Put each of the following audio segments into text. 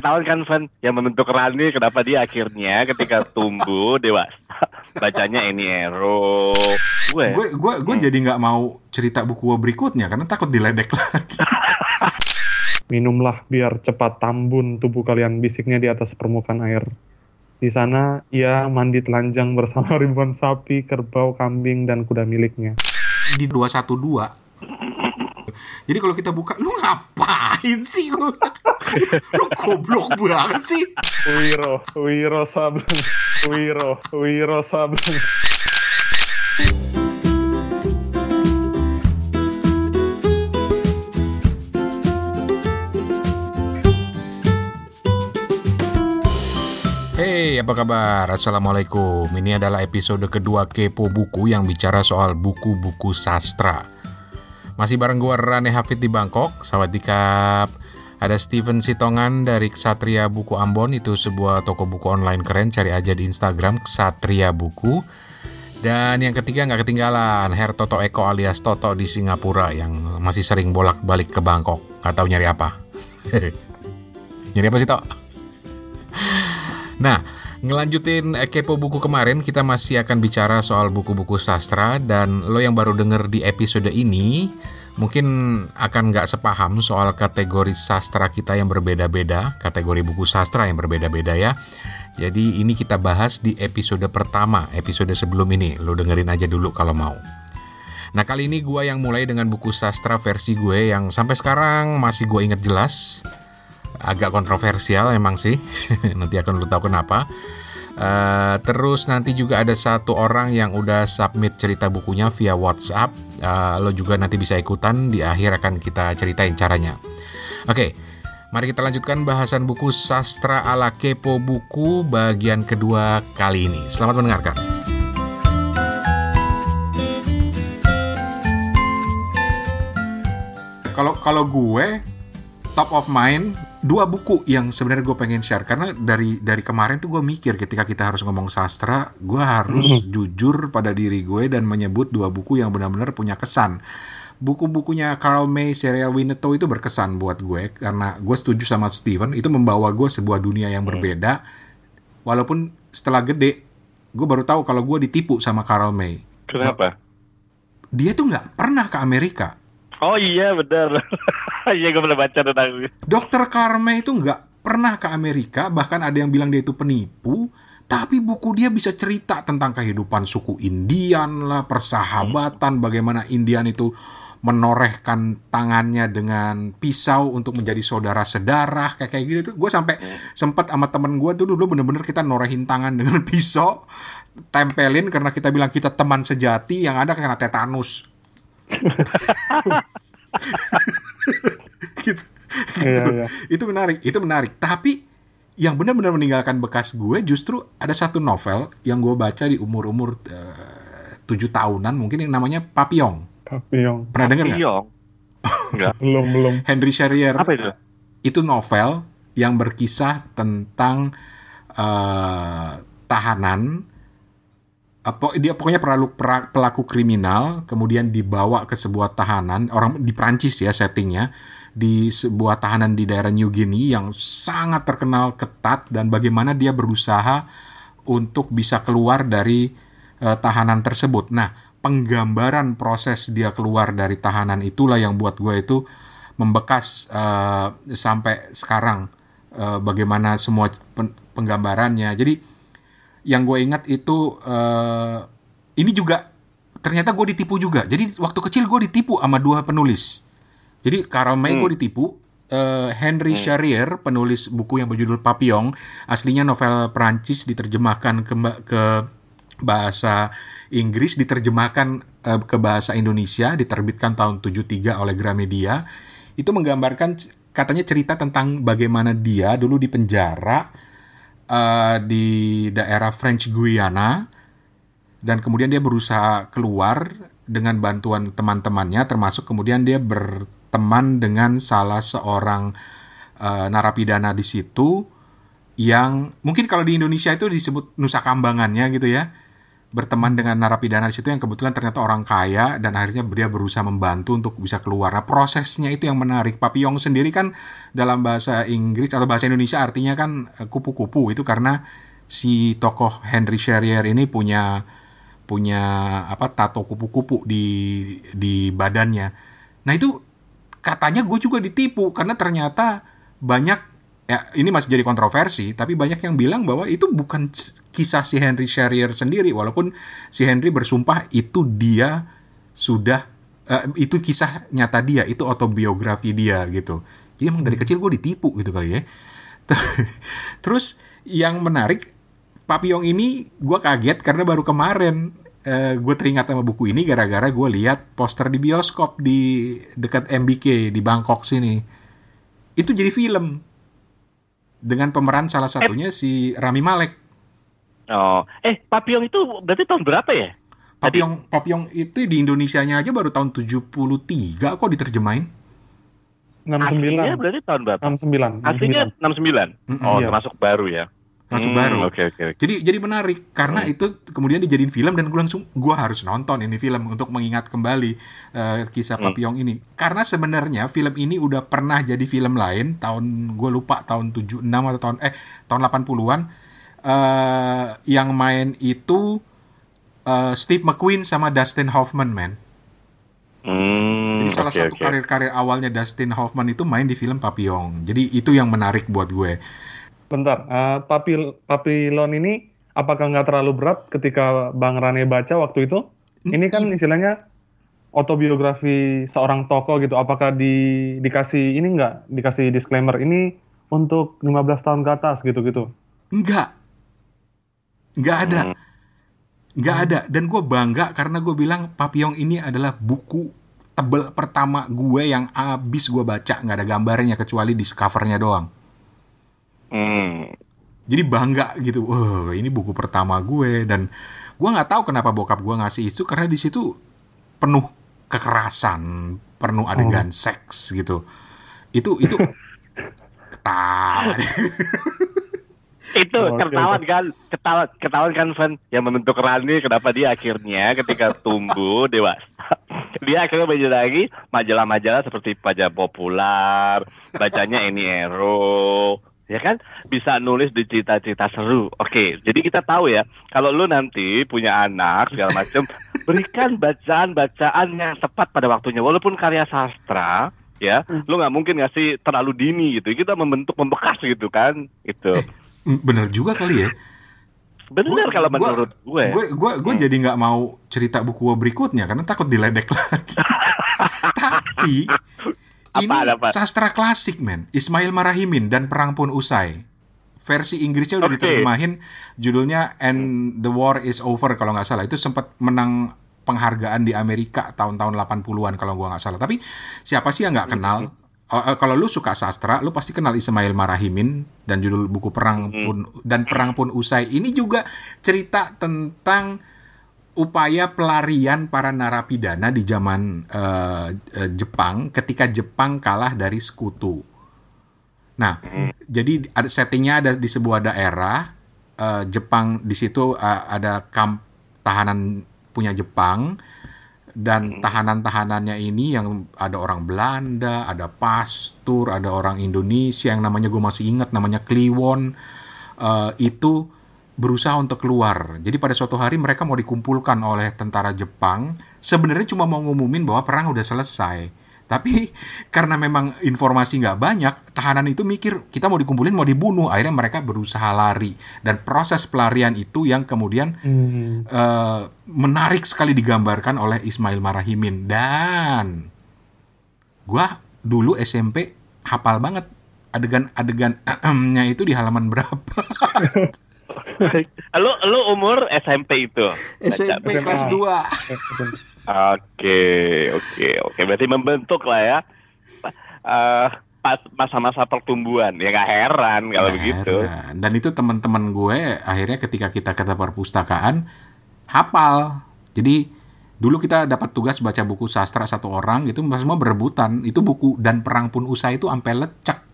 ketahuan kan Van yang membentuk Rani kenapa dia akhirnya ketika tumbuh dewasa bacanya ini Ero. Gue gue gue, gue hmm. jadi nggak mau cerita buku berikutnya karena takut diledek lagi. Minumlah biar cepat tambun tubuh kalian bisiknya di atas permukaan air. Di sana ia mandi telanjang bersama ribuan sapi, kerbau, kambing, dan kuda miliknya. Di 212 jadi kalau kita buka, lu ngapain sih lu? lu goblok banget sih. Wiro, Wiro Sableng, Wiro, Wiro Sableng. Hey, apa kabar? Assalamualaikum. Ini adalah episode kedua Kepo Buku yang bicara soal buku-buku sastra. Masih bareng gue Rane Hafid di Bangkok, Sawadikap. Ada Steven Sitongan dari Ksatria Buku Ambon, itu sebuah toko buku online keren, cari aja di Instagram Ksatria Buku. Dan yang ketiga nggak ketinggalan, Her Toto Eko alias Toto di Singapura yang masih sering bolak-balik ke Bangkok. Gak tahu nyari apa. nyari apa sih, Tok? Nah, ngelanjutin kepo buku kemarin, kita masih akan bicara soal buku-buku sastra dan lo yang baru denger di episode ini mungkin akan nggak sepaham soal kategori sastra kita yang berbeda-beda, kategori buku sastra yang berbeda-beda ya. Jadi ini kita bahas di episode pertama, episode sebelum ini. Lo dengerin aja dulu kalau mau. Nah kali ini gue yang mulai dengan buku sastra versi gue yang sampai sekarang masih gue inget jelas agak kontroversial emang sih. Nanti akan lu tahu kenapa. Uh, terus nanti juga ada satu orang yang udah submit cerita bukunya via WhatsApp. Uh, lo juga nanti bisa ikutan di akhir akan kita ceritain caranya. Oke okay, mari kita lanjutkan bahasan buku sastra ala kepo buku bagian kedua kali ini. Selamat mendengarkan. Kalau kalau gue top of mind dua buku yang sebenarnya gue pengen share. Karena dari dari kemarin tuh gue mikir ketika kita harus ngomong sastra gue harus mm -hmm. jujur pada diri gue dan menyebut dua buku yang benar-benar punya kesan. Buku-bukunya Carl May serial Winnetou itu berkesan buat gue. Karena gue setuju sama Steven itu membawa gue sebuah dunia yang berbeda. Walaupun setelah gede gue baru tahu kalau gue ditipu sama Carl May. Kenapa? Dia tuh nggak pernah ke Amerika Oh iya benar. Iya gue pernah baca tentang Dokter Karme itu nggak pernah ke Amerika, bahkan ada yang bilang dia itu penipu. Tapi buku dia bisa cerita tentang kehidupan suku Indian lah, persahabatan, bagaimana Indian itu menorehkan tangannya dengan pisau untuk menjadi saudara sedarah kayak kayak gitu gue sampai hmm. sempat sama temen gue tuh dulu bener-bener kita norehin tangan dengan pisau tempelin karena kita bilang kita teman sejati yang ada karena tetanus gitu. Iya, iya. Itu menarik, itu menarik. Tapi yang benar-benar meninggalkan bekas gue justru ada satu novel yang gue baca di umur-umur eh, tujuh tahunan mungkin yang namanya Papillon. Papillon. Pernah dengar nggak? Enggak. belum belum. Henry Sherrier. Apa itu? Itu novel yang berkisah tentang uh, tahanan apa dia pokoknya pelaku pelaku kriminal kemudian dibawa ke sebuah tahanan orang di Prancis ya settingnya di sebuah tahanan di daerah New Guinea yang sangat terkenal ketat dan bagaimana dia berusaha untuk bisa keluar dari uh, tahanan tersebut. Nah, penggambaran proses dia keluar dari tahanan itulah yang buat gue itu membekas uh, sampai sekarang uh, bagaimana semua penggambarannya. Jadi yang gue ingat itu uh, ini juga ternyata gue ditipu juga. Jadi waktu kecil gue ditipu sama dua penulis. Jadi Karl May hmm. gue ditipu. Uh, Henry hmm. Charrier penulis buku yang berjudul Papillon aslinya novel Perancis diterjemahkan ke ke bahasa Inggris diterjemahkan uh, ke bahasa Indonesia diterbitkan tahun 73 oleh Gramedia itu menggambarkan katanya cerita tentang bagaimana dia dulu di penjara uh, di daerah French Guiana dan kemudian dia berusaha keluar dengan bantuan teman-temannya termasuk kemudian dia berteman dengan salah seorang uh, narapidana di situ yang mungkin kalau di Indonesia itu disebut nusa kambangannya gitu ya berteman dengan narapidana di situ yang kebetulan ternyata orang kaya dan akhirnya dia berusaha membantu untuk bisa keluar. Nah, prosesnya itu yang menarik. Papillon sendiri kan dalam bahasa Inggris atau bahasa Indonesia artinya kan eh, kupu-kupu itu karena si tokoh Henry Sherrier ini punya punya apa tato kupu-kupu di di badannya. Nah, itu katanya gue juga ditipu karena ternyata banyak ya ini masih jadi kontroversi tapi banyak yang bilang bahwa itu bukan kisah si Henry Sherrier sendiri. Walaupun si Henry bersumpah itu dia sudah uh, itu kisah nyata dia itu autobiografi dia gitu. Jadi emang dari kecil gue ditipu gitu kali ya. Terus yang menarik Papillon ini gue kaget karena baru kemarin uh, gue teringat sama buku ini gara-gara gue lihat poster di bioskop di dekat MBK di Bangkok sini. Itu jadi film dengan pemeran salah satunya eh. si Rami Malek. Oh, eh Papillon itu berarti tahun berapa ya? Papillon Papillon itu di Indonesia-nya aja baru tahun 73 kok diterjemahin. 69. Aslinya berarti tahun berapa? 69. Aslinya 69. Mm -hmm. Oh, iya. termasuk baru ya langsung hmm, baru. Okay, okay, okay. Jadi jadi menarik karena hmm. itu kemudian dijadiin film dan gue langsung gue harus nonton ini film untuk mengingat kembali uh, kisah hmm. Papillon ini. Karena sebenarnya film ini udah pernah jadi film lain tahun gue lupa tahun 76 atau tahun eh tahun 80-an uh, eh, yang main itu uh, Steve McQueen sama Dustin Hoffman, man. Hmm, Jadi salah okay, satu karir-karir awalnya Dustin Hoffman itu main di film Papillon. Jadi itu yang menarik buat gue bentar, uh, papil papilon ini apakah nggak terlalu berat ketika Bang Rane baca waktu itu? Ini kan istilahnya autobiografi seorang tokoh gitu. Apakah di dikasih ini nggak dikasih disclaimer ini untuk 15 tahun ke atas gitu-gitu? Enggak. Enggak ada. Hmm. Enggak ada. Dan gue bangga karena gue bilang Papillon ini adalah buku tebel pertama gue yang abis gue baca. Nggak ada gambarnya kecuali di covernya doang. Hmm. Jadi bangga gitu. Wah, ini buku pertama gue dan gue nggak tahu kenapa bokap gue ngasih itu karena di situ penuh kekerasan, penuh adegan oh. seks gitu. Itu itu ketawa. itu oh, ketahuan kan ketahuan ketahuan kan Van yang membentuk Rani kenapa dia akhirnya ketika tumbuh dewasa dia akhirnya baca lagi majalah-majalah seperti pajak populer bacanya ini Ero ya kan bisa nulis di cita-cita seru. Oke, jadi kita tahu ya kalau lu nanti punya anak segala macam, berikan bacaan-bacaan yang tepat pada waktunya. Walaupun karya sastra, ya, hmm. lu nggak mungkin ngasih terlalu dini gitu. Kita membentuk membekas gitu kan, itu. Eh, bener juga kali ya. Bener kalau menurut gue. Gue gue gue hmm. jadi nggak mau cerita buku berikutnya karena takut diledek lagi. Tapi apa, ini apa? sastra klasik men Ismail Marahimin dan Perang Pun Usai versi Inggrisnya udah okay. diterjemahin judulnya And the War is Over kalau nggak salah itu sempat menang penghargaan di Amerika tahun-tahun 80-an kalau gua nggak salah tapi siapa sih yang nggak kenal mm -hmm. uh, kalau lu suka sastra lu pasti kenal Ismail Marahimin dan judul buku Perang mm -hmm. Pun dan Perang Pun Usai ini juga cerita tentang upaya pelarian para narapidana di zaman uh, uh, Jepang ketika Jepang kalah dari sekutu. Nah, hmm. jadi ada settingnya ada di sebuah daerah uh, Jepang di situ uh, ada kamp tahanan punya Jepang dan hmm. tahanan-tahanannya ini yang ada orang Belanda, ada pastur, ada orang Indonesia yang namanya gue masih ingat namanya Kliwon uh, itu berusaha untuk keluar. Jadi pada suatu hari mereka mau dikumpulkan oleh tentara Jepang. Sebenarnya cuma mau ngumumin bahwa perang udah selesai. Tapi karena memang informasi nggak banyak, tahanan itu mikir kita mau dikumpulin mau dibunuh. Akhirnya mereka berusaha lari dan proses pelarian itu yang kemudian hmm. uh, menarik sekali digambarkan oleh Ismail Marahimin dan gua dulu SMP hafal banget adegan-adegannya itu di halaman berapa. lu lu umur SMP itu? SMP Baca. kelas 2. Oke, oke, oke. Berarti membentuk lah ya. Uh, masa-masa pertumbuhan ya nggak heran kalau begitu dan itu teman-teman gue akhirnya ketika kita ke perpustakaan hafal jadi dulu kita dapat tugas baca buku sastra satu orang itu semua berebutan itu buku dan perang pun usai itu sampai lecek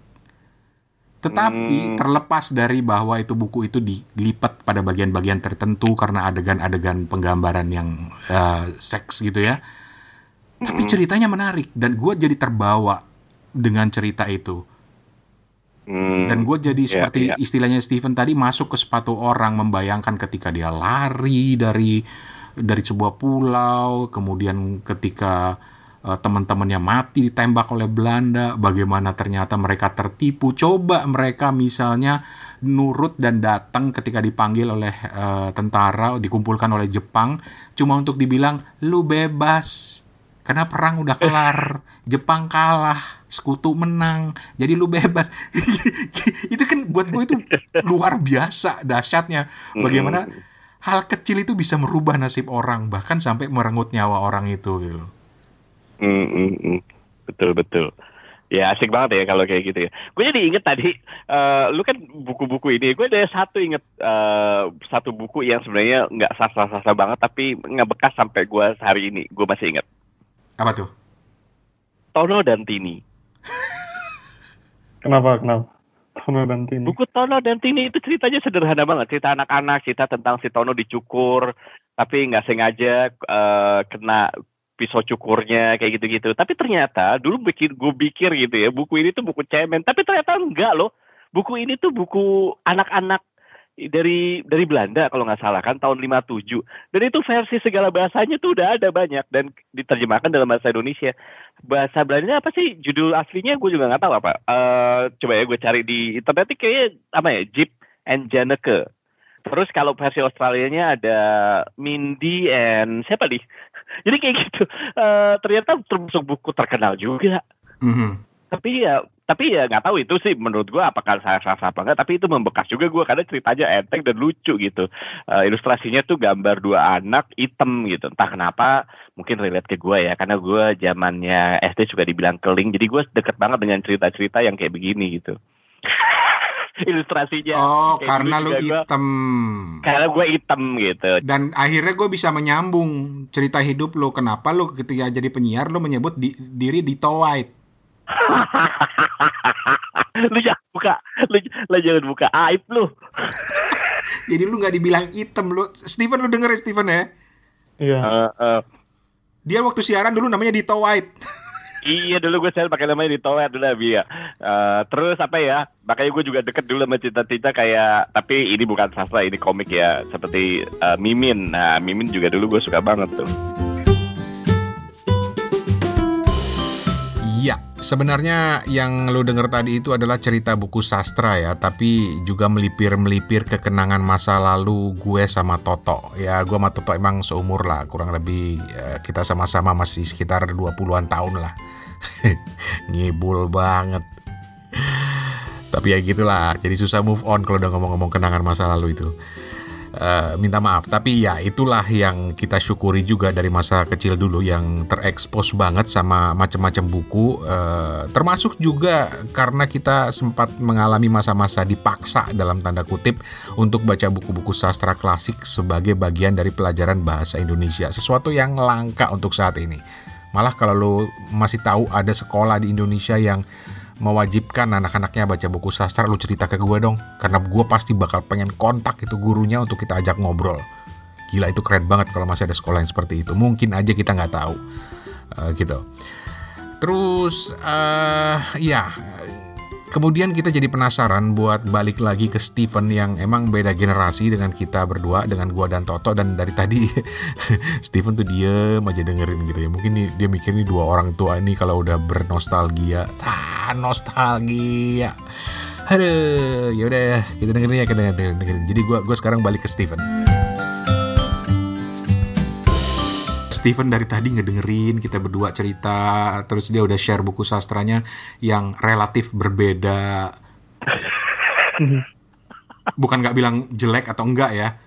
Tetapi Hmm. terlepas dari bahwa itu buku itu dilipat pada bagian-bagian tertentu karena adegan-adegan penggambaran yang eh, seks gitu ya. Tapi Hmm. ceritanya menarik dan gue jadi terbawa dengan cerita itu. Hmm. Dan gue jadi Iya, seperti iya. istilahnya Steven tadi masuk ke sepatu orang membayangkan ketika dia lari dari dari sebuah pulau, kemudian ketika eh, teman-temannya mati ditembak oleh Belanda, bagaimana ternyata mereka tertipu. Coba mereka misalnya nurut dan datang ketika dipanggil oleh eh, tentara, dikumpulkan oleh Jepang, cuma untuk dibilang lu bebas. Karena perang udah kelar, Jepang kalah, sekutu menang, jadi lu bebas. itu kan buat gue itu luar biasa dahsyatnya. Bagaimana hal kecil itu bisa merubah nasib orang, bahkan sampai merenggut nyawa orang itu gitu. Hmm, hmm, hmm. Betul betul. Ya asik banget ya kalau kayak gitu ya. Gue jadi inget tadi, eh, lu kan buku-buku ini, gue ada satu inget eh, satu buku yang sebenarnya nggak sastra-sastra banget, tapi ngebekas sampai gue hari ini, gue masih inget. Apa tuh? Tono dan Tini. Kenapa? Kenapa? Tono dan Tini. Buku Tono dan Tini itu ceritanya sederhana banget, cerita anak-anak, cerita tentang si Tono dicukur, tapi nggak sengaja eh, kena pisau cukurnya kayak gitu-gitu. Tapi ternyata dulu bikin gue pikir gitu ya, buku ini tuh buku cemen, tapi ternyata enggak loh. Buku ini tuh buku anak-anak dari dari Belanda kalau nggak salah kan tahun 57 dan itu versi segala bahasanya tuh udah ada banyak dan diterjemahkan dalam bahasa Indonesia. Bahasa Belanda apa sih? Judul aslinya gue juga nggak tahu apa. Eh coba ya gue cari di internet kayaknya apa ya? Jeep and Janeke terus kalau versi Australianya ada Mindy and siapa nih jadi kayak gitu. Eh ternyata termasuk buku terkenal juga. Mhm. tapi ya tapi ya nggak tahu itu sih menurut gua apakah saya salah apa enggak tapi itu membekas juga gua karena ceritanya enteng dan lucu gitu. Eh, ilustrasinya tuh gambar dua anak item gitu. Entah kenapa mungkin relate ke gua ya karena gua zamannya SD juga dibilang keling. Jadi gua deket banget dengan cerita-cerita yang kayak begini gitu ilustrasinya Oh, kayak karena dulu lu juga gua- hitam. karena gue item gitu Dan akhirnya gue bisa menyambung cerita hidup lu. Kenapa lu ketika jadi penyiar lu menyebut di- diri Dito White? lu jangan buka lu, lu jangan buka aib lu Jadi lu nggak dibilang hitam lu. Steven lu denger ya Steven ya? Iya. Eh, eh, Dia waktu siaran dulu namanya Dito White. Iya dulu gue selalu pakai namanya di tower dulu Abi ya. Eh, terus apa ya? Makanya gue juga deket dulu sama cita-cita kayak tapi ini bukan sastra ini komik ya seperti eh, Mimin. Nah Mimin juga dulu gue suka banget tuh. Iya, sebenarnya yang lu denger tadi itu adalah cerita buku sastra ya, tapi juga melipir-melipir ke kenangan masa lalu gue sama Toto. Ya, gue sama Toto emang seumur lah, kurang lebih eh, kita sama-sama masih sekitar 20-an tahun lah. Ngibul banget. Tapi ya gitulah, jadi susah move on kalau udah ngomong-ngomong kenangan masa lalu itu. Eh, minta maaf, tapi ya itulah yang kita syukuri juga dari masa kecil dulu yang terekspos banget sama macam-macam buku, eh, termasuk juga karena kita sempat mengalami masa-masa dipaksa dalam tanda kutip untuk baca buku-buku sastra klasik sebagai bagian dari pelajaran bahasa Indonesia, sesuatu yang langka untuk saat ini. Malah kalau lo masih tahu ada sekolah di Indonesia yang mewajibkan anak-anaknya baca buku sastra, lu cerita ke gue dong. Karena gue pasti bakal pengen kontak itu gurunya untuk kita ajak ngobrol. Gila itu keren banget kalau masih ada sekolah yang seperti itu. Mungkin aja kita nggak tahu. Eh, gitu. Terus, eh ya, kemudian kita jadi penasaran buat balik lagi ke Steven yang emang beda generasi dengan kita berdua, dengan gua dan Toto. Dan dari tadi Steven tuh diem aja dengerin gitu ya. Mungkin dia mikir nih dua orang tua ini kalau udah bernostalgia, ah nostalgia. Aduh, yaudah kita dengerin ya, kita dengerin. dengerin. Jadi gua gua sekarang balik ke Steven. Steven dari tadi ngedengerin kita berdua cerita terus dia udah share buku sastranya yang relatif berbeda. Bukan nggak bilang jelek atau enggak ya.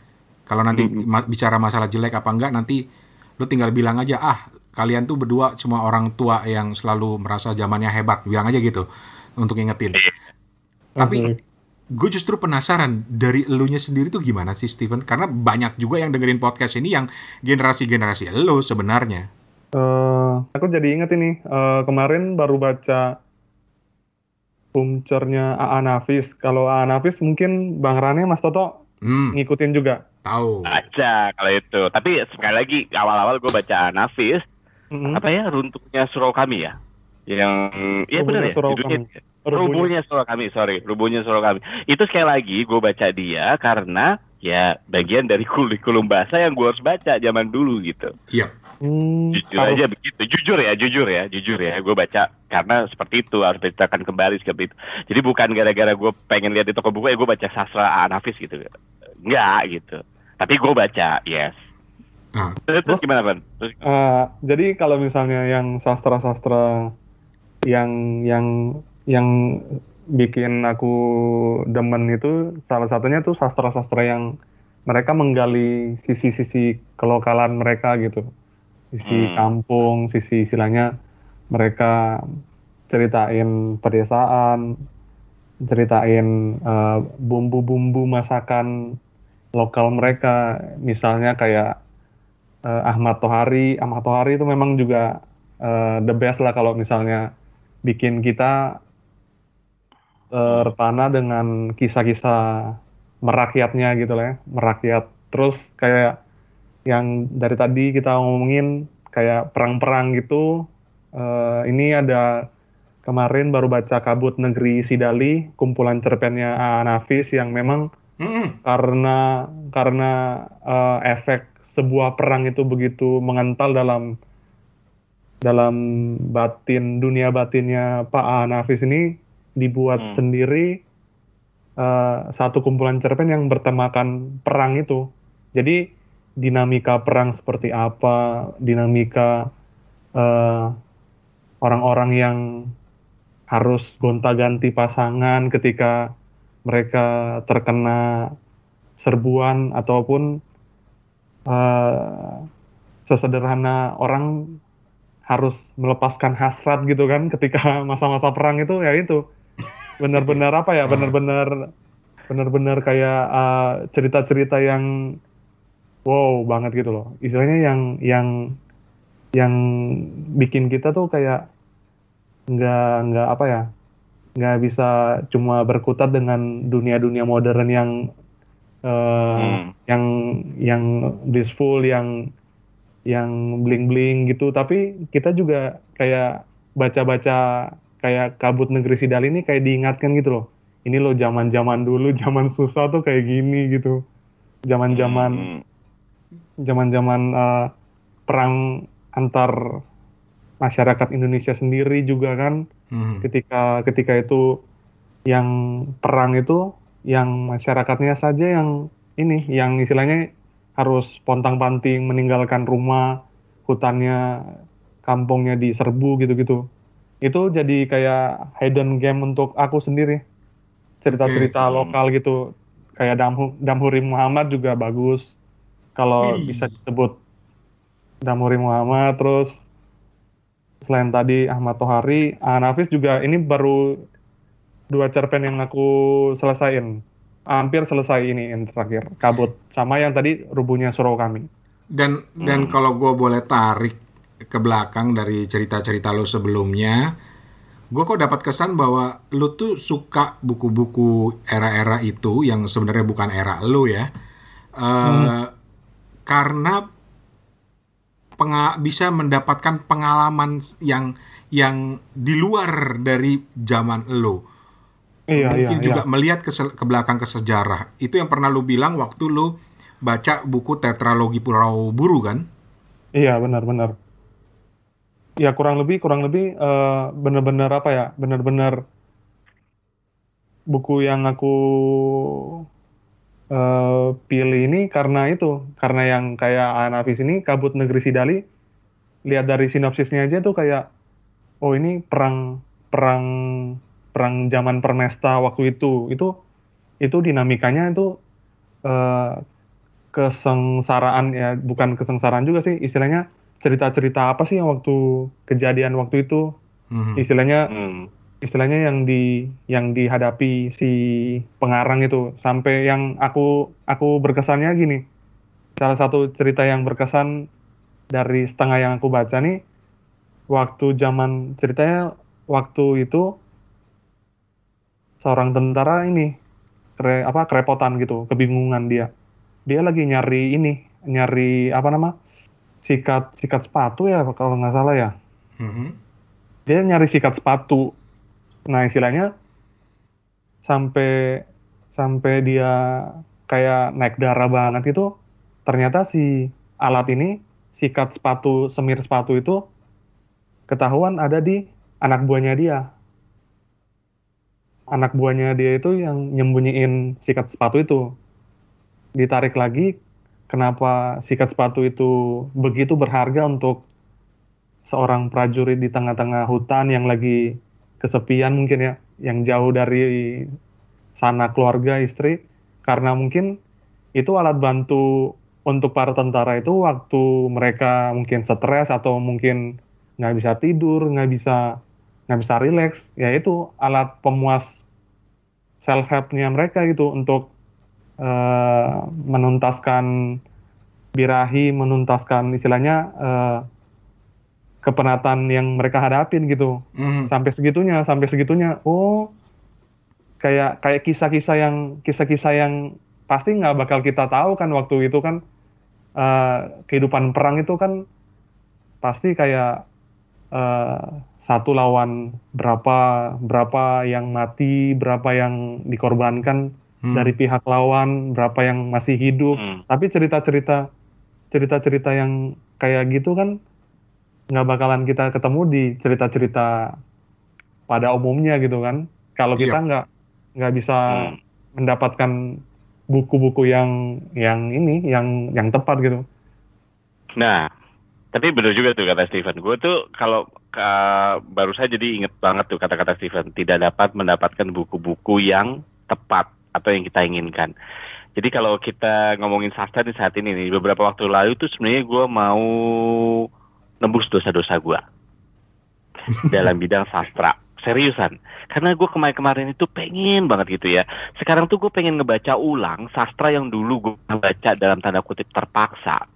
Kalau nanti ma- bicara masalah jelek apa enggak nanti lu tinggal bilang aja ah kalian tuh berdua cuma orang tua yang selalu merasa zamannya hebat. Bilang aja gitu untuk ngingetin tapi Oke. Gue justru penasaran dari elunya sendiri tuh gimana sih Steven karena banyak juga yang dengerin podcast ini yang generasi-generasi elu sebenarnya Eh, aku jadi inget ini eh, kemarin baru baca Pumcernya AA Nafis. Kalau AA Nafis mungkin Bang Rane Mas Toto Hmm, ngikutin juga. tahu. Baca kalau itu. Tapi sekali lagi awal-awal gue baca Nafis, Mm-mm. apa ya runtuhnya surau kami ya? Yang ya benar ya. Judulnya- Kami. Rubuhnya. Surau kami, sorry, rubuhnya surau kami. Itu sekali lagi gue baca dia karena ya bagian dari kurikulum bahasa yang gue harus baca zaman dulu gitu. Iya. Hmm, Jujur harus- aja begitu, jujur ya, jujur ya, jujur ya, gue baca karena seperti itu harus diceritakan kembali seperti itu. Jadi bukan gara-gara gue pengen lihat di toko buku, ya gue baca sastra Anafis gitu, enggak gitu. Tapi gue baca, yes. Nah, Terus, terus gimana kan? Terus Eh, jadi kalau misalnya yang sastra-sastra yang yang yang bikin aku demen itu salah satunya tuh sastra-sastra yang mereka menggali sisi-sisi kelokalan mereka gitu. Sisi Hmm. kampung, sisi istilahnya mereka ceritain pedesaan, ceritain eh, bumbu-bumbu masakan lokal mereka, misalnya kayak eh, Ahmad Tohari. Ahmad Tohari itu memang juga eh, the best lah kalau misalnya bikin kita terpana dengan kisah-kisah merakyatnya gitu lah ya, merakyat. Terus kayak yang dari tadi kita ngomongin kayak perang-perang gitu. eh, ini ada kemarin baru baca Kabut Negeri Sidali, kumpulan cerpennya A. Nafis yang memang mm-mm. karena karena eh, efek sebuah perang itu begitu mengental dalam dalam batin dunia batinnya Pak A. Nafis ini dibuat Hmm. sendiri eh, satu kumpulan cerpen yang bertemakan perang itu. Jadi dinamika perang seperti apa, dinamika eh, orang-orang yang harus gonta-ganti pasangan ketika mereka terkena serbuan ataupun eh, sesederhana orang harus melepaskan hasrat gitu kan ketika masa-masa perang itu ya itu benar-benar apa ya benar-benar benar-benar kayak eh, cerita-cerita yang wow banget gitu loh istilahnya yang yang yang bikin kita tuh kayak nggak nggak apa ya nggak bisa cuma berkutat dengan dunia-dunia modern yang eh, Hmm. yang yang blissful yang yang bling-bling gitu tapi kita juga kayak baca-baca kayak kabut negeri Sidal ini kayak diingatkan gitu loh ini loh zaman-zaman dulu zaman susah tuh kayak gini gitu zaman-zaman Hmm. zaman-zaman eh, perang antar masyarakat Indonesia sendiri juga kan Mhm. ketika ketika itu yang perang itu yang masyarakatnya saja yang ini yang istilahnya harus pontang-panting meninggalkan rumah hutannya kampungnya diserbu gitu-gitu itu jadi kayak hidden game untuk aku sendiri cerita-cerita Oke. lokal gitu kayak Damhu, Damhuri Muhammad juga bagus kalau Wih. bisa disebut Damhuri Muhammad terus selain tadi Ahmad Tohari, Nafis juga ini baru dua cerpen yang aku selesaiin. Hampir selesai ini yang terakhir, Kabut. Sama yang tadi Rubuhnya Surau Kami. Dan dan kalau gue boleh tarik ke belakang dari cerita-cerita lo sebelumnya, gue kok dapat kesan bahwa lo tuh suka buku-buku era-era itu yang sebenarnya bukan era lo ya, Eh, karena penga- bisa mendapatkan pengalaman yang yang di luar dari zaman lo. Iya, Mungkin iya, juga iya. melihat ke, ke belakang ke sejarah. Itu yang pernah lu bilang waktu lu baca buku tetralogi Pulau Buru kan? Iya, benar-benar. Ya kurang lebih, kurang lebih eh, benar-benar apa ya? Benar-benar buku yang aku eh, pilih ini karena itu, karena yang kayak Anafis ini Kabut Negeri Sidali. Lihat dari sinopsisnya aja tuh kayak, oh ini perang perang perang zaman Permesta waktu itu, itu itu dinamikanya itu eh, kesengsaraan ya bukan kesengsaraan juga sih istilahnya cerita-cerita apa sih yang waktu kejadian waktu itu Mhm. istilahnya Hmm. istilahnya yang di yang dihadapi si pengarang itu sampai yang aku aku berkesannya gini salah satu cerita yang berkesan dari setengah yang aku baca nih waktu zaman ceritanya waktu itu seorang tentara ini kere, apa kerepotan gitu, kebingungan dia. Dia lagi nyari ini, nyari apa nama? sikat sikat sepatu ya kalau nggak salah ya. Mhm. Dia nyari sikat sepatu. Nah, istilahnya sampai sampai dia kayak naik darah banget itu ternyata si alat ini sikat sepatu semir sepatu itu ketahuan ada di anak buahnya dia anak buahnya dia itu yang nyembunyiin sikat sepatu itu. Ditarik lagi kenapa sikat sepatu itu begitu berharga untuk seorang prajurit di tengah-tengah hutan yang lagi kesepian mungkin ya yang jauh dari sana keluarga istri? Karena mungkin itu alat bantu untuk para tentara itu waktu mereka mungkin stres atau mungkin nggak bisa tidur nggak bisa nggak bisa rileks ya itu alat pemuas self helpnya mereka gitu untuk eh, menuntaskan birahi menuntaskan istilahnya eh, kepenatan yang mereka hadapin gitu Mhm. sampai segitunya sampai segitunya oh kayak kayak kisah-kisah yang kisah-kisah yang pasti nggak bakal kita tahu kan waktu itu kan eh, kehidupan perang itu kan pasti kayak eh, satu lawan berapa berapa yang mati berapa yang dikorbankan Hmm. dari pihak lawan berapa yang masih hidup Hmm. tapi cerita-cerita cerita-cerita yang kayak gitu kan nggak bakalan kita ketemu di cerita-cerita pada umumnya gitu kan kalau kita Iya. nggak nggak bisa Hmm. mendapatkan buku-buku yang yang ini yang yang tepat gitu Nah, tapi benar juga tuh kata Steven. Gue tuh kalau ka- baru saja jadi inget banget tuh kata-kata Steven. Tidak dapat mendapatkan buku-buku yang tepat atau yang kita inginkan. Jadi kalau kita ngomongin sastra di saat ini nih, beberapa waktu lalu tuh sebenarnya gue mau nembus dosa-dosa gue dalam bidang sastra. Seriusan, karena gue kemarin-kemarin itu pengen banget gitu ya. Sekarang tuh gue pengen ngebaca ulang sastra yang dulu gue baca dalam tanda kutip terpaksa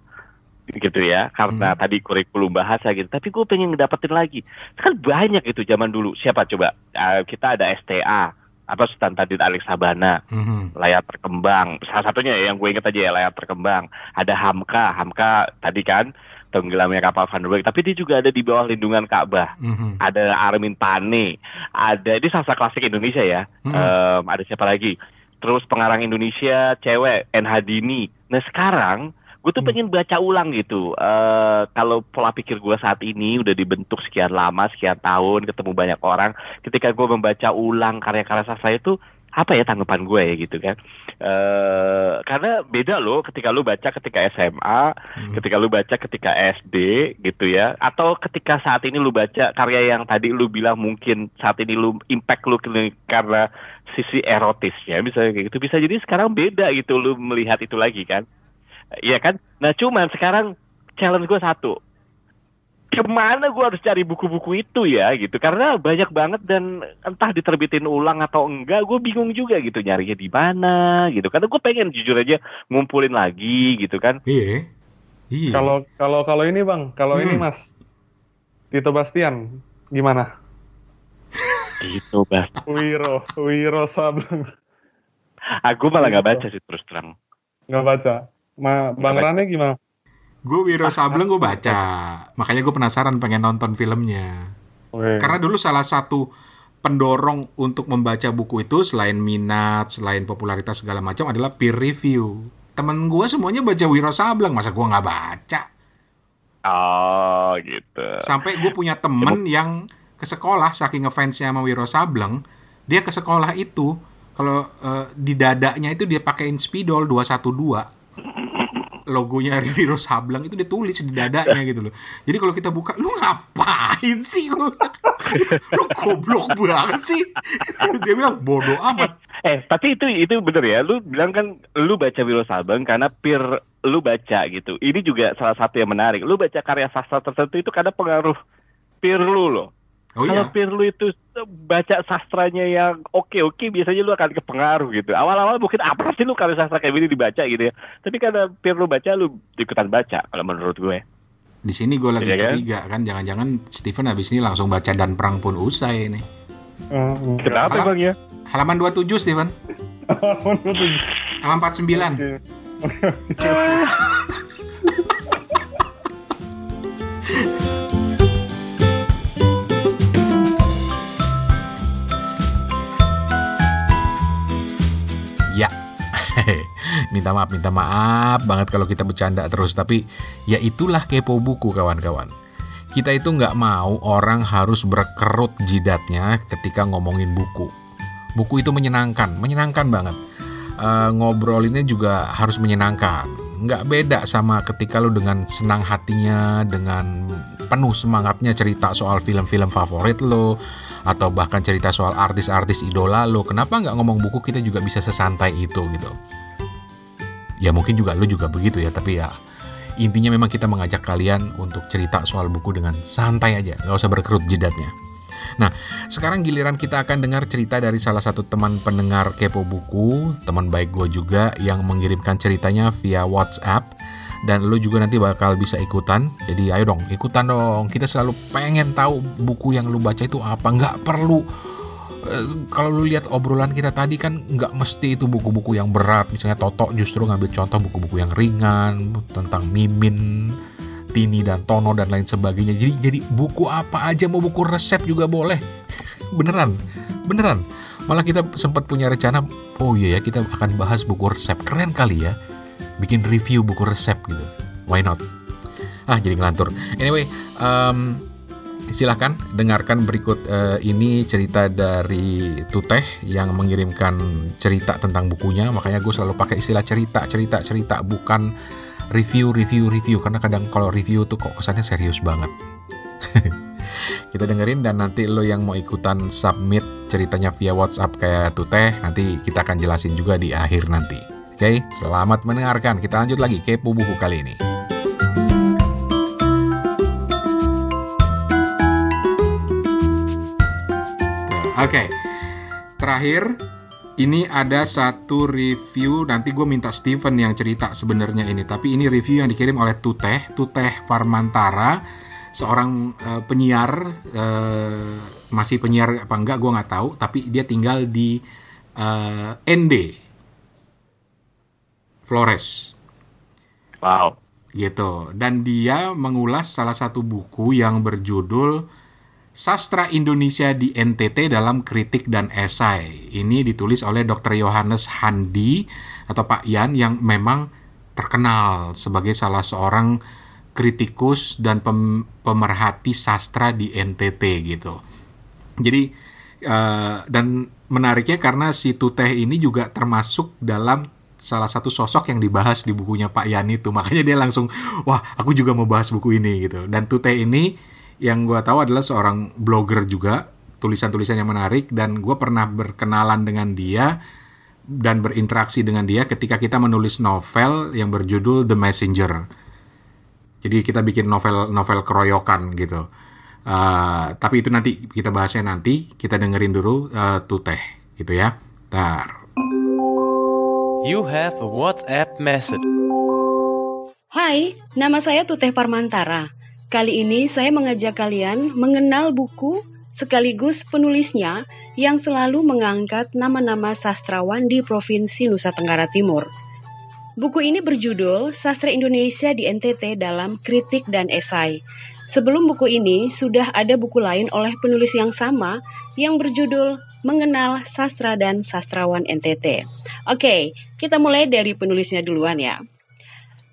gitu ya karena tadi kurikulum bahasa gitu tapi gue pengen ngedapetin lagi kan banyak itu zaman dulu siapa coba Eh, kita ada STA apa Sultan Tadin Alex Sabana Mhm. layar terkembang salah satunya yang gue inget aja ya layar terkembang ada Hamka Hamka tadi kan tenggelamnya kapal Van der Weyck tapi dia juga ada di bawah lindungan Ka'bah Mhm. ada Armin Pane, ada ini sastra klasik Indonesia ya. Hmm. Em, ada siapa lagi? Terus pengarang Indonesia cewek NH Dini. Nah sekarang gue tuh Hmm. pengen baca ulang gitu. Eh kalau pola pikir gue saat ini udah dibentuk sekian lama, sekian tahun, ketemu banyak orang. Ketika gue membaca ulang karya-karya sastra itu apa ya tanggapan gue ya gitu kan? Eh karena beda loh ketika lu baca ketika SMA, Hmm. ketika lu baca ketika SD gitu ya atau ketika saat ini lu baca karya yang tadi lu bilang mungkin saat ini lu impact lu karena sisi erotisnya bisa kayak gitu bisa jadi sekarang beda gitu lu melihat itu lagi kan iya kan? Nah cuman sekarang challenge gue satu. Ke mana gue harus cari buku-buku itu ya gitu. Karena banyak banget dan entah diterbitin ulang atau enggak gue bingung juga gitu. Nyarinya di mana gitu. Karena gue pengen jujur aja ngumpulin lagi gitu kan. Iya. Iya. kalau kalau kalau ini bang. Kalau ini Hmm. mas. Tito Bastian gimana? Gitu bas Wiro Wiro Sableng Aku malah nggak baca sih terus terang. nggak baca Ma, bang. Rane gimana Gue Wiro Sableng gue baca. Makanya gue penasaran pengen nonton filmnya. Oke. Karena dulu salah satu pendorong untuk membaca buku itu selain minat, selain popularitas segala macam adalah peer review. Temen gue semuanya baca Wiro Sableng, masa gue nggak baca? Oh gitu. Sampai gue punya temen yang ke sekolah saking ngefansnya sama Wiro Sableng, dia ke sekolah itu kalau eh, di dadanya itu dia pakein spidol 212 logonya Wiro Sableng itu ditulis di dadanya gitu loh. Jadi kalau kita buka, lu ngapain sih? Bilang, lu goblok banget sih. Dia bilang bodoh amat. Eh tapi itu itu bener ya. Lu bilang kan lu baca Wiro Sableng karena peer lu baca gitu. Ini juga salah satu yang menarik. Lu baca karya sastra tertentu itu karena pengaruh peer lu loh. Oh Kalau iya. peer lu itu baca sastranya yang oke-oke biasanya lu akan kepengaruh gitu. Awal-awal mungkin apa sih lu karya sastra kayak gini dibaca gitu ya. Tapi karena peer lu baca lu ikutan baca kalau menurut gue. Di sini gue lagi Iya kan? curiga kan, jangan-jangan Steven habis ini langsung baca dan perang pun usai nih. Hmm, Kenapa Malah- bang ya? Halaman 27, Steven. Halaman 27. Halaman 49. Oke. Oke. minta maaf, minta maaf banget kalau kita bercanda terus. Tapi ya itulah kepo buku kawan-kawan. Kita itu nggak mau orang harus berkerut jidatnya ketika ngomongin buku. Buku itu menyenangkan, menyenangkan banget. Eh, ngobrolinnya juga harus menyenangkan. Nggak beda sama ketika lu dengan senang hatinya, dengan penuh semangatnya cerita soal film-film favorit lo, atau bahkan cerita soal artis-artis idola lo. Kenapa nggak ngomong buku kita juga bisa sesantai itu gitu? Ya mungkin juga lu juga begitu ya, tapi ya intinya memang kita mengajak kalian untuk cerita soal buku dengan santai aja, nggak usah berkerut jidatnya. Nah, sekarang giliran kita akan dengar cerita dari salah satu teman pendengar Kepo Buku, teman baik gue juga yang mengirimkan ceritanya via WhatsApp. Dan lo juga nanti bakal bisa ikutan. Jadi ayo dong, ikutan dong. Kita selalu pengen tahu buku yang lu baca itu apa. Nggak perlu kalau lu lihat obrolan kita tadi kan nggak mesti itu buku-buku yang berat. Misalnya Toto justru ngambil contoh buku-buku yang ringan tentang Mimin, Tini dan Tono dan lain sebagainya. Jadi jadi buku apa aja mau buku resep juga boleh. beneran, beneran. Malah kita sempat punya rencana, oh iya ya kita akan bahas buku resep. Keren kali ya, bikin review buku resep gitu. Why not? Ah jadi ngelantur. Anyway, um, silahkan dengarkan berikut eh, ini cerita dari Tuteh yang mengirimkan cerita tentang bukunya. Makanya gue selalu pakai istilah cerita, cerita, cerita, bukan review, review, review. Karena kadang kalau review tuh kok kesannya serius banget. Kita dengerin dan nanti lo yang mau ikutan submit ceritanya via WhatsApp kayak Tuteh, nanti kita akan jelasin juga di akhir nanti. Oke, selamat mendengarkan. Kita lanjut lagi kepo buku kali ini. Oke, terakhir ini ada satu review nanti gue minta Steven yang cerita sebenarnya ini tapi ini review yang dikirim oleh Tuteh Tuteh Farmantara seorang eh, penyiar eh, masih penyiar apa enggak gue nggak tahu tapi dia tinggal di eh, ND Flores. Wow. gitu. Dan dia mengulas salah satu buku yang berjudul Sastra Indonesia di NTT dalam kritik dan esai. Ini ditulis oleh Dr. Yohanes Handi atau Pak Yan yang memang terkenal sebagai salah seorang kritikus dan pem- pemerhati sastra di NTT gitu. Jadi eh, dan menariknya karena si Tuteh ini juga termasuk dalam salah satu sosok yang dibahas di bukunya Pak Yan itu. Makanya dia langsung, wah aku juga mau bahas buku ini gitu. Dan Tuteh ini yang gue tahu adalah seorang blogger juga, tulisan-tulisan yang menarik dan gue pernah berkenalan dengan dia dan berinteraksi dengan dia ketika kita menulis novel yang berjudul The Messenger. Jadi kita bikin novel-novel keroyokan gitu. Uh, tapi itu nanti kita bahasnya nanti. Kita dengerin dulu uh, Tuteh gitu ya. Tar. You have a WhatsApp message. Hai, nama saya Tuteh Parmantara. Kali ini saya mengajak kalian mengenal buku sekaligus penulisnya yang selalu mengangkat nama-nama sastrawan di Provinsi Nusa Tenggara Timur. Buku ini berjudul Sastra Indonesia di NTT dalam Kritik dan Esai. Sebelum buku ini, sudah ada buku lain oleh penulis yang sama yang berjudul Mengenal Sastra dan Sastrawan NTT. Oke, kita mulai dari penulisnya duluan ya.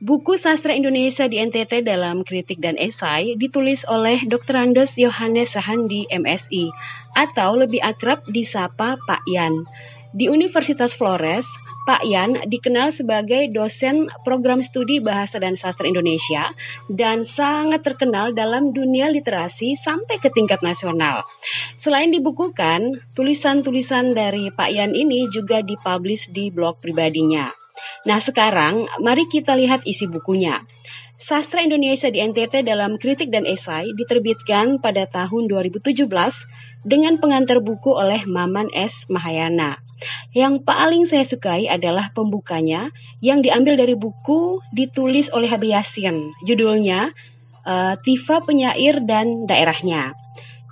Buku Sastra Indonesia di NTT dalam kritik dan esai ditulis oleh Dr. Andes Yohanes Sahandi MSI atau lebih akrab disapa Pak Yan. Di Universitas Flores, Pak Yan dikenal sebagai dosen program studi Bahasa dan Sastra Indonesia dan sangat terkenal dalam dunia literasi sampai ke tingkat nasional. Selain dibukukan, tulisan-tulisan dari Pak Yan ini juga dipublish di blog pribadinya. Nah sekarang mari kita lihat isi bukunya. Sastra Indonesia di NTT dalam kritik dan esai diterbitkan pada tahun 2017 dengan pengantar buku oleh Maman S. Mahayana. Yang paling saya sukai adalah pembukanya yang diambil dari buku ditulis oleh Habib Yasin. Judulnya uh, Tifa Penyair dan Daerahnya.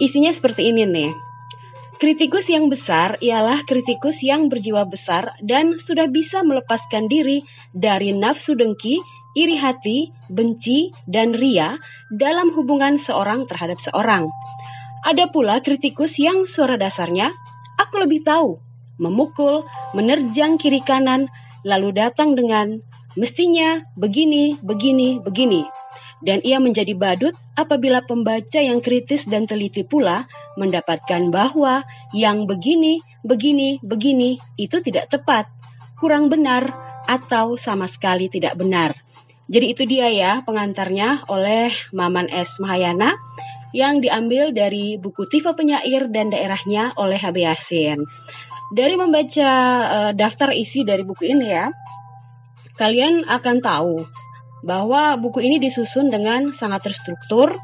Isinya seperti ini nih. Kritikus yang besar ialah kritikus yang berjiwa besar dan sudah bisa melepaskan diri dari nafsu dengki, iri hati, benci, dan ria dalam hubungan seorang terhadap seorang. Ada pula kritikus yang suara dasarnya, aku lebih tahu, memukul, menerjang kiri kanan, lalu datang dengan mestinya begini, begini, begini dan ia menjadi badut apabila pembaca yang kritis dan teliti pula mendapatkan bahwa yang begini, begini, begini itu tidak tepat, kurang benar, atau sama sekali tidak benar. Jadi itu dia ya pengantarnya oleh Maman S. Mahayana yang diambil dari buku Tifa Penyair dan Daerahnya oleh HB Yasin. Dari membaca uh, daftar isi dari buku ini ya, kalian akan tahu bahwa buku ini disusun dengan sangat terstruktur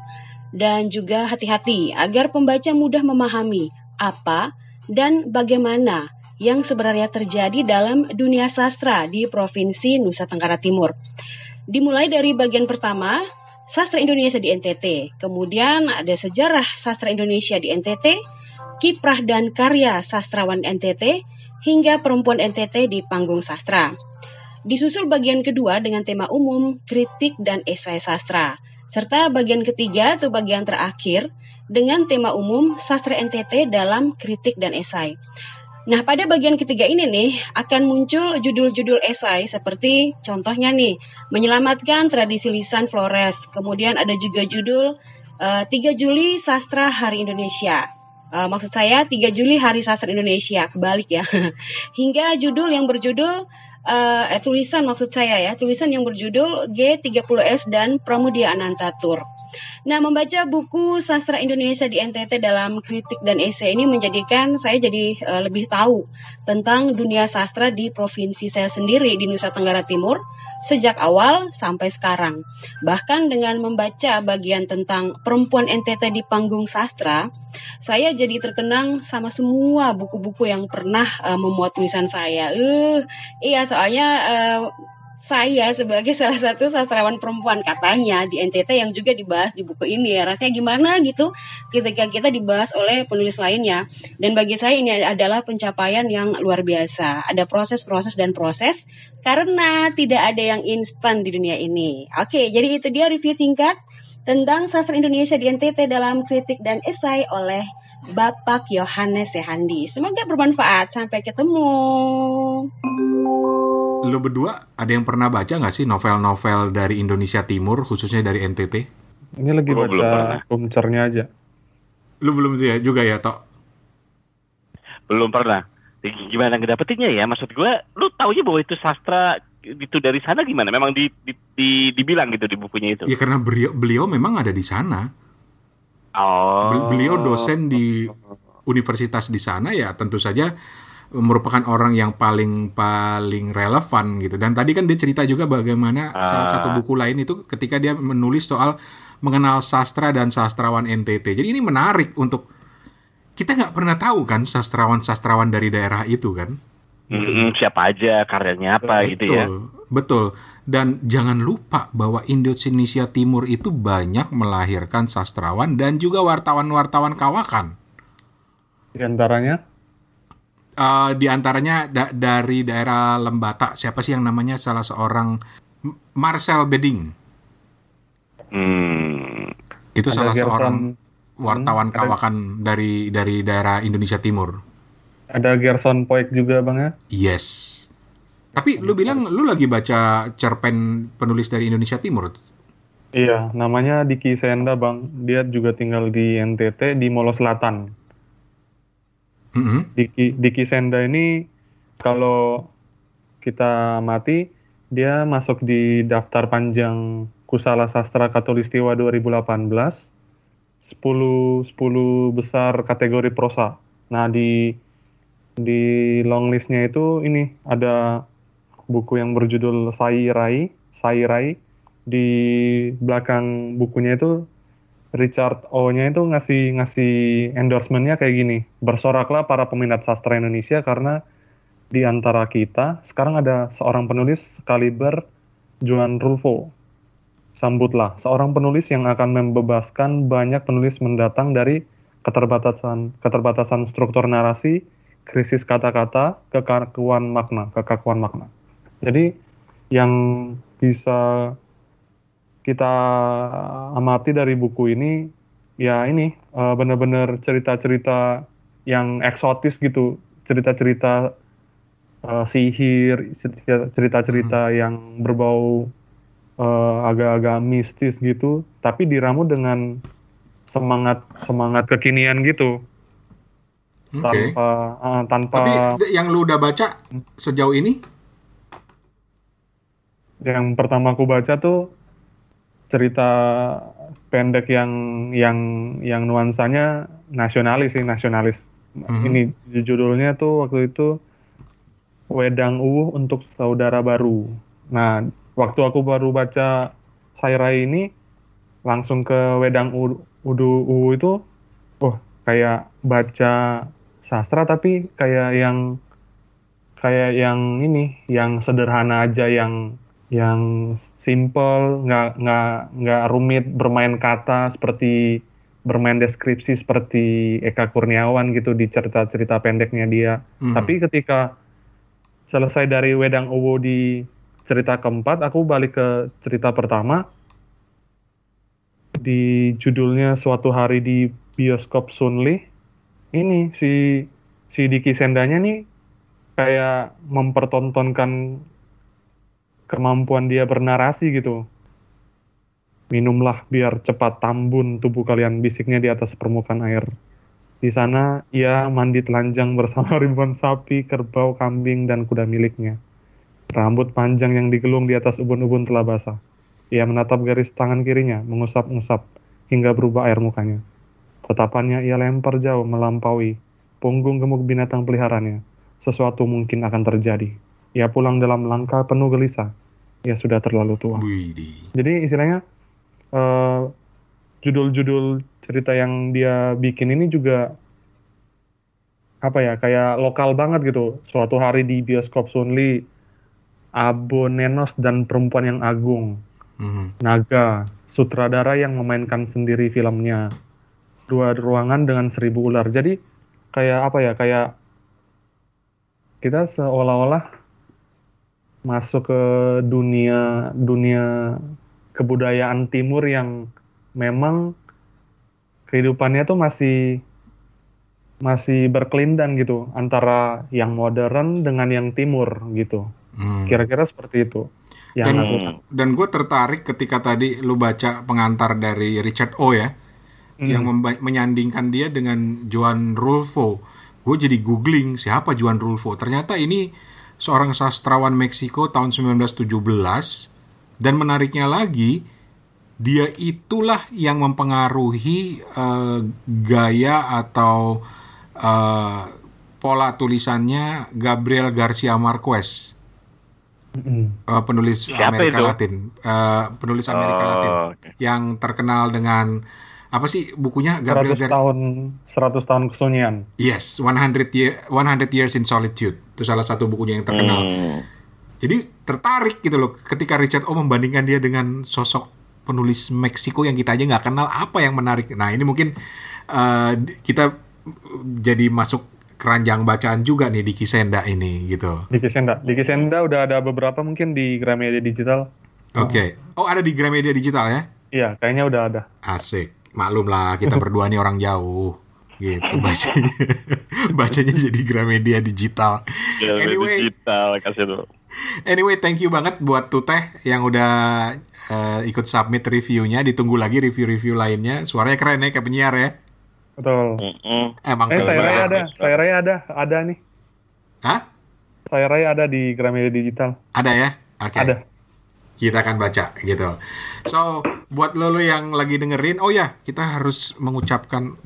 dan juga hati-hati agar pembaca mudah memahami apa dan bagaimana yang sebenarnya terjadi dalam dunia sastra di Provinsi Nusa Tenggara Timur. Dimulai dari bagian pertama, sastra Indonesia di NTT, kemudian ada sejarah sastra Indonesia di NTT, kiprah dan karya sastrawan NTT, hingga perempuan NTT di panggung sastra. Disusul bagian kedua dengan tema umum, kritik dan esai sastra. Serta bagian ketiga atau bagian terakhir dengan tema umum sastra NTT dalam kritik dan esai. Nah, pada bagian ketiga ini nih akan muncul judul-judul esai seperti contohnya nih, menyelamatkan tradisi lisan Flores. Kemudian ada juga judul uh, eh, 3 Juli Sastra Hari Indonesia. Uh, maksud saya 3 Juli Hari Sastra Indonesia, kebalik ya. Hingga judul yang berjudul uh, tulisan maksud saya ya, tulisan yang berjudul G30S dan Pramudia Anantatur. Nah, membaca buku sastra Indonesia di NTT dalam kritik dan esai ini menjadikan saya jadi uh, lebih tahu tentang dunia sastra di provinsi saya sendiri di Nusa Tenggara Timur sejak awal sampai sekarang. Bahkan dengan membaca bagian tentang perempuan NTT di panggung sastra, saya jadi terkenang sama semua buku-buku yang pernah uh, memuat tulisan saya. Uh, iya soalnya uh, saya sebagai salah satu sastrawan perempuan katanya di NTT yang juga dibahas di buku ini ya. Rasanya gimana gitu ketika kita dibahas oleh penulis lainnya. Dan bagi saya ini adalah pencapaian yang luar biasa. Ada proses-proses dan proses karena tidak ada yang instan di dunia ini. Oke jadi itu dia review singkat tentang sastra Indonesia di NTT dalam kritik dan esai oleh Bapak Yohanes Sehandi. Semoga bermanfaat. Sampai ketemu lu berdua ada yang pernah baca nggak sih novel-novel dari Indonesia Timur khususnya dari NTT? Ini lagi oh, baca kumcernya aja. Lu belum sih ya juga ya, Tok? Belum pernah. Gimana ngedapetinnya ya? Maksud gue, lu taunya bahwa itu sastra itu dari sana gimana? Memang di, di, di dibilang gitu di bukunya itu? Ya karena beliau, beliau memang ada di sana. Oh. Beliau dosen di universitas di sana ya tentu saja merupakan orang yang paling paling relevan gitu. Dan tadi kan dia cerita juga bagaimana uh. salah satu buku lain itu ketika dia menulis soal mengenal sastra dan sastrawan NTT. Jadi ini menarik untuk kita nggak pernah tahu kan sastrawan-sastrawan dari daerah itu kan. Hmm, siapa aja karyanya apa betul, gitu ya. Betul. Dan jangan lupa bahwa Indonesia Timur itu banyak melahirkan sastrawan dan juga wartawan-wartawan kawakan. Di antaranya uh, di antaranya da dari daerah Lembata. Siapa sih yang namanya? Salah seorang Marcel Beding. Hmm. itu ada salah seorang wartawan hmm, kawakan dari dari daerah Indonesia Timur. Ada Gerson Poik juga bang ya? Yes. Tapi lu bilang lu lagi baca cerpen penulis dari Indonesia Timur? Iya, namanya Diki Senda bang. Dia juga tinggal di NTT di Molo Selatan. Mm-hmm. Diki, Diki Senda ini kalau kita mati dia masuk di daftar panjang Kusala Sastra Katulistiwa 2018 10 10 besar kategori prosa. Nah, di di long listnya itu ini ada buku yang berjudul Sai Rai, Sai Rai. Di belakang bukunya itu Richard O-nya itu ngasih ngasih endorsementnya kayak gini. Bersoraklah para peminat sastra Indonesia karena di antara kita sekarang ada seorang penulis kaliber Joan Rulfo. Sambutlah seorang penulis yang akan membebaskan banyak penulis mendatang dari keterbatasan keterbatasan struktur narasi, krisis kata-kata, kekakuan makna, kekakuan makna. Jadi yang bisa kita amati dari buku ini ya ini eh, benar-benar cerita-cerita yang eksotis gitu, cerita-cerita eh, sihir, cerita- cerita-cerita yang berbau eh, agak-agak mistis gitu, tapi diramu dengan semangat semangat kekinian gitu, Oke. tanpa eh, tanpa Tapi yang lu udah baca sejauh ini? yang pertama aku baca tuh cerita pendek yang yang yang nuansanya nasionalis sih nasionalis. Mhm. Ini judulnya tuh waktu itu Wedang Uwuh untuk Saudara Baru. Nah, waktu aku baru baca Sairai ini langsung ke Wedang Udu Uwuh itu, oh kayak baca sastra tapi kayak yang kayak yang ini, yang sederhana aja, yang yang simple, nggak nggak nggak rumit bermain kata seperti bermain deskripsi seperti Eka Kurniawan gitu di cerita-cerita pendeknya dia. Mhm. Tapi ketika selesai dari Wedang Owo di cerita keempat, aku balik ke cerita pertama. Di judulnya suatu hari di bioskop Sunli. Ini si si Diki Sendanya nih kayak mempertontonkan kemampuan dia bernarasi gitu. Minumlah biar cepat tambun tubuh kalian bisiknya di atas permukaan air. Di sana ia mandi telanjang bersama ribuan sapi, kerbau, kambing, dan kuda miliknya. Rambut panjang yang digelung di atas ubun-ubun telah basah. Ia menatap garis tangan kirinya, mengusap-ngusap, hingga berubah air mukanya. Tatapannya ia lempar jauh melampaui punggung gemuk binatang peliharaannya. Sesuatu mungkin akan terjadi. Ia pulang dalam langkah penuh gelisah. Ia sudah terlalu tua. Jadi istilahnya eh, judul-judul cerita yang dia bikin ini juga apa ya kayak lokal banget gitu. Suatu hari di bioskop Sunli, Abo Nenos dan perempuan yang agung, Mhm. Naga, sutradara yang memainkan sendiri filmnya, dua ruangan dengan seribu ular. Jadi kayak apa ya kayak kita seolah-olah masuk ke dunia dunia kebudayaan timur yang memang kehidupannya tuh masih masih berkelindan gitu antara yang modern dengan yang timur gitu. Hmm. Kira-kira seperti itu. Yang Dan- aku Dan gue tertarik ketika tadi lu baca pengantar dari Richard O ya, Hmm. yang menyandingkan dia dengan Joan Rulfo. Gue jadi googling siapa Joan Rulfo. Ternyata ini seorang sastrawan Meksiko tahun 1917 dan menariknya lagi dia itulah yang mempengaruhi eh, gaya atau eh, pola tulisannya Gabriel Garcia Marquez eh, penulis Siapa Amerika itu? Latin, Eh, penulis Amerika Oh, Latin oke. yang terkenal dengan apa sih bukunya Gabriel 100 Gar tahun 100 tahun kesunyian. Yes, 100 year, 100 Years in Solitude. Itu salah satu bukunya yang terkenal. Hmm. Jadi tertarik gitu loh ketika Richard O membandingkan dia dengan sosok penulis Meksiko yang kita aja nggak kenal apa yang menarik. Nah ini mungkin eh, di- kita jadi masuk keranjang bacaan juga nih di Kisenda ini gitu. Di Kisenda. Di Kisenda udah ada beberapa mungkin di Gramedia Digital. Oke. Oh ada di Gramedia Digital ya? Iya, kayaknya udah ada. Asik. Maklum lah kita berdua nih orang jauh. Gitu bacanya. bacanya jadi Gramedia Digital. Ya, Anyway. digital kasih dulu. Anyway, thank you banget buat Tuteh yang udah eh, ikut submit reviewnya. Ditunggu lagi review-review lainnya. Suaranya keren ya, kayak penyiar ya. Betul. Emang Eh, keren saya Raya ada. Saya Raya ada. Ada nih. Hah? Saya Raya ada di Gramedia Digital. Ada ya? Oke. Ada. Kita akan baca gitu. So, buat lo, lo yang lagi dengerin, oh ya, kita harus mengucapkan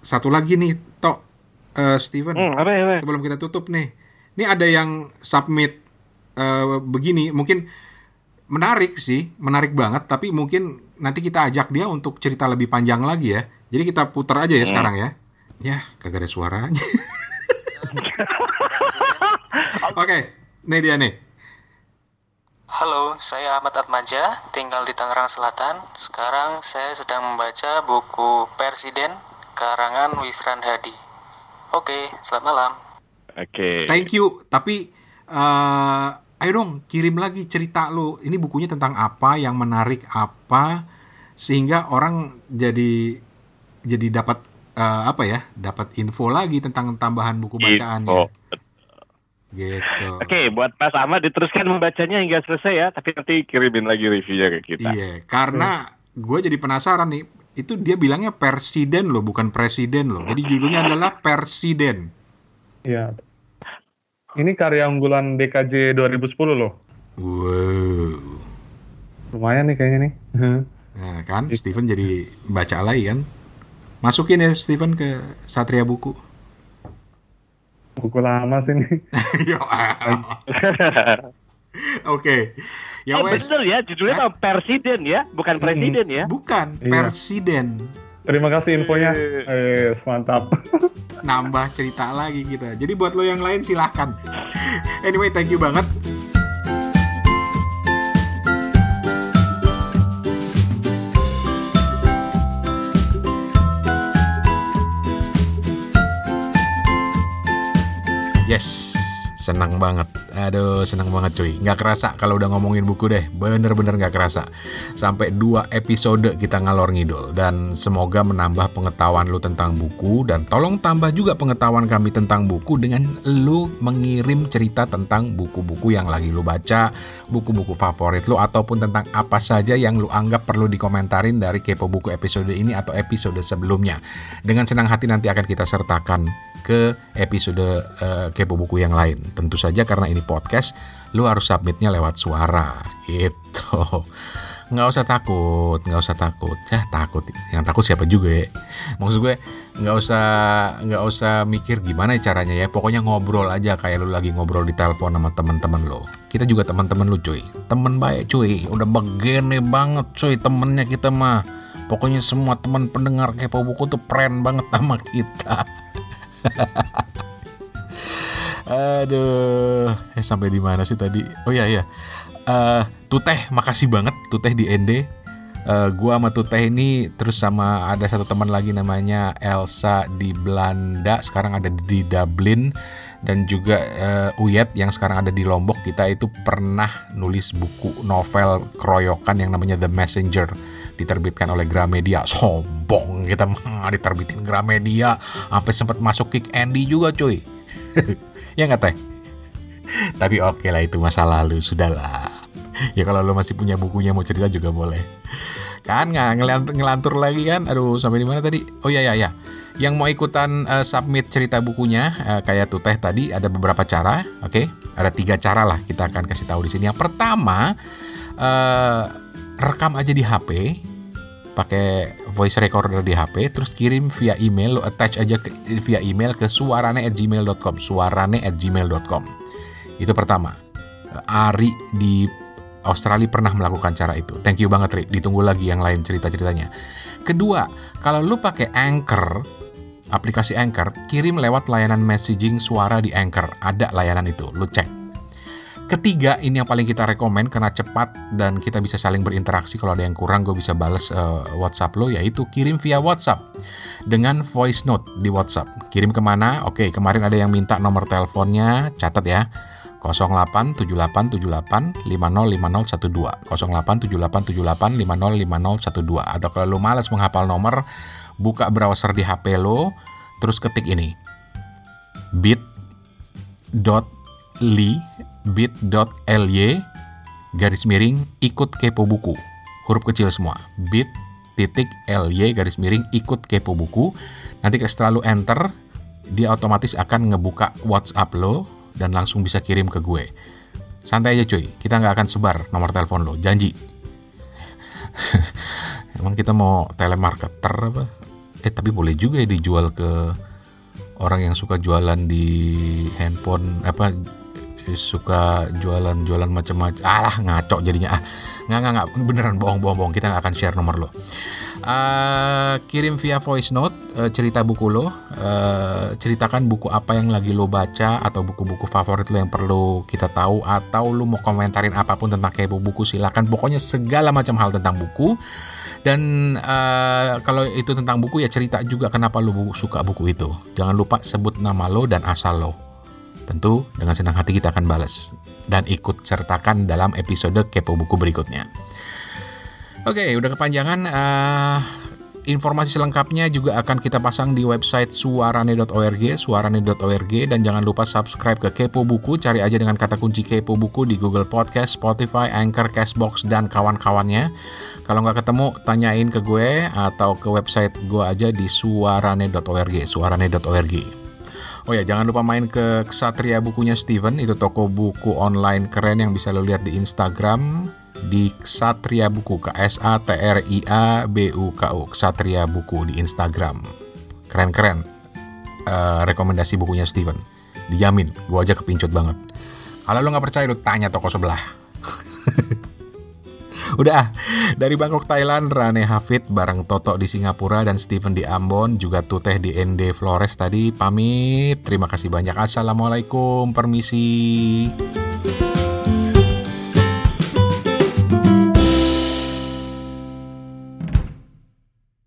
satu lagi nih, Tok. Eh, Steven. Hmm, apa ya? apa ya? sebelum kita tutup nih. Ini ada yang submit eh, begini, mungkin menarik sih, menarik banget, tapi mungkin nanti kita ajak dia untuk cerita lebih panjang lagi ya. Jadi kita putar aja ya sekarang ya. Ya, kagak ada suaranya. Oke, nih dia nih. Halo, saya Ahmad Atmaja, tinggal di Tangerang Selatan. Sekarang saya sedang membaca buku Presiden karangan Wisran Hadi. Oke, selamat malam. Oke. Thank you. Tapi eh ayo dong kirim lagi cerita lu. Ini bukunya tentang apa, yang menarik apa, sehingga orang jadi jadi dapat eh, apa ya, dapat info lagi tentang tambahan buku bacaannya. Info. Gitu. Oke, buat Mas Ahmad diteruskan membacanya hingga selesai ya, tapi nanti kirimin lagi reviewnya ke kita. Iya, karena gue jadi penasaran nih. Itu dia bilangnya presiden loh, bukan presiden loh. Jadi judulnya adalah presiden. Iya. Ini karya unggulan DKJ 2010 loh. Wow. Lumayan nih kayaknya nih. Nah, kan Steven jadi baca lagi kan. Masukin ya Steven ke Satria Buku. Buku lama sih nih. Allah. Oke. Ya eh, wes. bener ya, judulnya mah presiden ya, bukan presiden ya. Bukan, Iya. presiden. Terima kasih infonya. Eh, mantap. Nambah cerita lagi kita. Jadi buat lo yang lain silahkan. Anyway, thank you banget. Yes, senang banget. Aduh, senang banget cuy. Nggak kerasa kalau udah ngomongin buku deh. Bener-bener nggak kerasa. Sampai dua episode kita ngalor ngidul. Dan semoga menambah pengetahuan lu tentang buku. Dan tolong tambah juga pengetahuan kami tentang buku dengan lu mengirim cerita tentang buku-buku yang lagi lu baca. Buku-buku favorit lu. Ataupun tentang apa saja yang lu anggap perlu dikomentarin dari Kepo Buku episode ini atau episode sebelumnya. Dengan senang hati nanti akan kita sertakan ke episode eh, kepo buku yang lain. Tentu saja karena ini podcast, lu harus submitnya lewat suara gitu. Nggak usah takut, nggak usah takut. Ya takut, yang takut siapa juga ya. Maksud gue nggak usah nggak usah mikir gimana caranya ya. Pokoknya ngobrol aja kayak lu lagi ngobrol di telepon sama teman-teman lo. Kita juga teman-teman lu cuy. Temen baik cuy. Udah begini banget cuy temennya kita mah. Pokoknya semua teman pendengar kepo buku tuh keren banget sama kita. Aduh, eh sampai di mana sih tadi? Oh iya iya. Eh Tuteh, makasih banget Tuteh di ND. Eh gua sama Tuteh ini terus sama ada satu teman lagi namanya Elsa di Belanda, sekarang ada di Dublin dan juga eh, Uyet yang sekarang ada di Lombok. Kita itu pernah nulis buku novel keroyokan yang namanya The Messenger diterbitkan oleh Gramedia. Sombong kita diterbitin Gramedia sampai sempat masuk kick Andy juga cuy. ya nggak teh? Tapi oke lah itu masa lalu sudahlah. Ya kalau lo masih punya bukunya mau cerita juga boleh. Kan nggak ngelantur, ngelantur lagi kan? Aduh sampai di mana tadi? Oh ya ya ya. Yang mau ikutan eh, submit cerita bukunya eh, kayak tuh teh tadi ada beberapa cara. Oke, ada tiga cara lah kita akan kasih tahu di sini. Yang pertama eh, rekam aja di HP pakai voice recorder di HP terus kirim via email lo attach aja ke, via email ke suarane@gmail.com suarane@gmail.com itu pertama. Ari di Australia pernah melakukan cara itu. Thank you banget Ri. Ditunggu lagi yang lain cerita-ceritanya. Kedua kalau lu pakai Anchor aplikasi Anchor kirim lewat layanan messaging suara di Anchor. Ada layanan itu lu cek Ketiga, ini yang paling kita rekomen karena cepat dan kita bisa saling berinteraksi. Kalau ada yang kurang, gue bisa bales eh, WhatsApp lo, yaitu kirim via WhatsApp dengan voice note di WhatsApp. Kirim ke mana? Oke, kemarin ada yang minta nomor teleponnya, catat ya. 087878 505012 087878 505012 atau kalau lo malas menghafal nomor buka browser di HP lo terus ketik ini bit.ly bit.ly garis miring ikut kepo buku. Huruf kecil semua. bit titik ly garis miring ikut kepo buku. Nanti setelah lu enter dia otomatis akan ngebuka WhatsApp lo dan langsung bisa kirim ke gue. Santai aja cuy. Kita nggak akan sebar nomor telepon lo. Janji. Emang kita mau telemarketer apa? Eh tapi boleh juga ya dijual ke orang yang suka jualan di handphone apa suka jualan-jualan macam-macam. Alah ngaco jadinya. Ah nggak nggak nggak. Beneran bohong bohong bohong. Kita nggak akan share nomor lo. Eh, kirim via voice note eh, cerita buku lo. Eh, ceritakan buku apa yang lagi lo baca atau buku-buku favorit lo yang perlu kita tahu atau lo mau komentarin apa pun tentang kepo buku silakan. Pokoknya segala macam hal tentang buku. Dan uh, kalau itu tentang buku ya cerita juga kenapa lu suka buku itu. Jangan lupa sebut nama lo dan asal lo. Tentu dengan senang hati kita akan balas dan ikut sertakan dalam episode kepo buku berikutnya. Oke, udah kepanjangan. Uh, informasi selengkapnya juga akan kita pasang di website suarane.org, suarane.org dan jangan lupa subscribe ke Kepo Buku, cari aja dengan kata kunci Kepo Buku di Google Podcast, Spotify, Anchor, Cashbox dan kawan-kawannya. Kalau nggak ketemu, tanyain ke gue atau ke website gue aja di suarane.org, suarane.org. Oh ya, jangan lupa main ke Ksatria bukunya Steven, itu toko buku online keren yang bisa lo lihat di Instagram di Ksatria Buku, K S A T R I A B U K U, Ksatria Buku di Instagram. Keren-keren. Uh, rekomendasi bukunya Steven. Dijamin, gue aja kepincut banget. Kalau lo nggak percaya, lo tanya toko sebelah. Udah, dari Bangkok Thailand, Rane Hafid bareng Toto di Singapura dan Steven di Ambon, juga Tuteh di ND Flores tadi pamit. Terima kasih banyak. Assalamualaikum, permisi.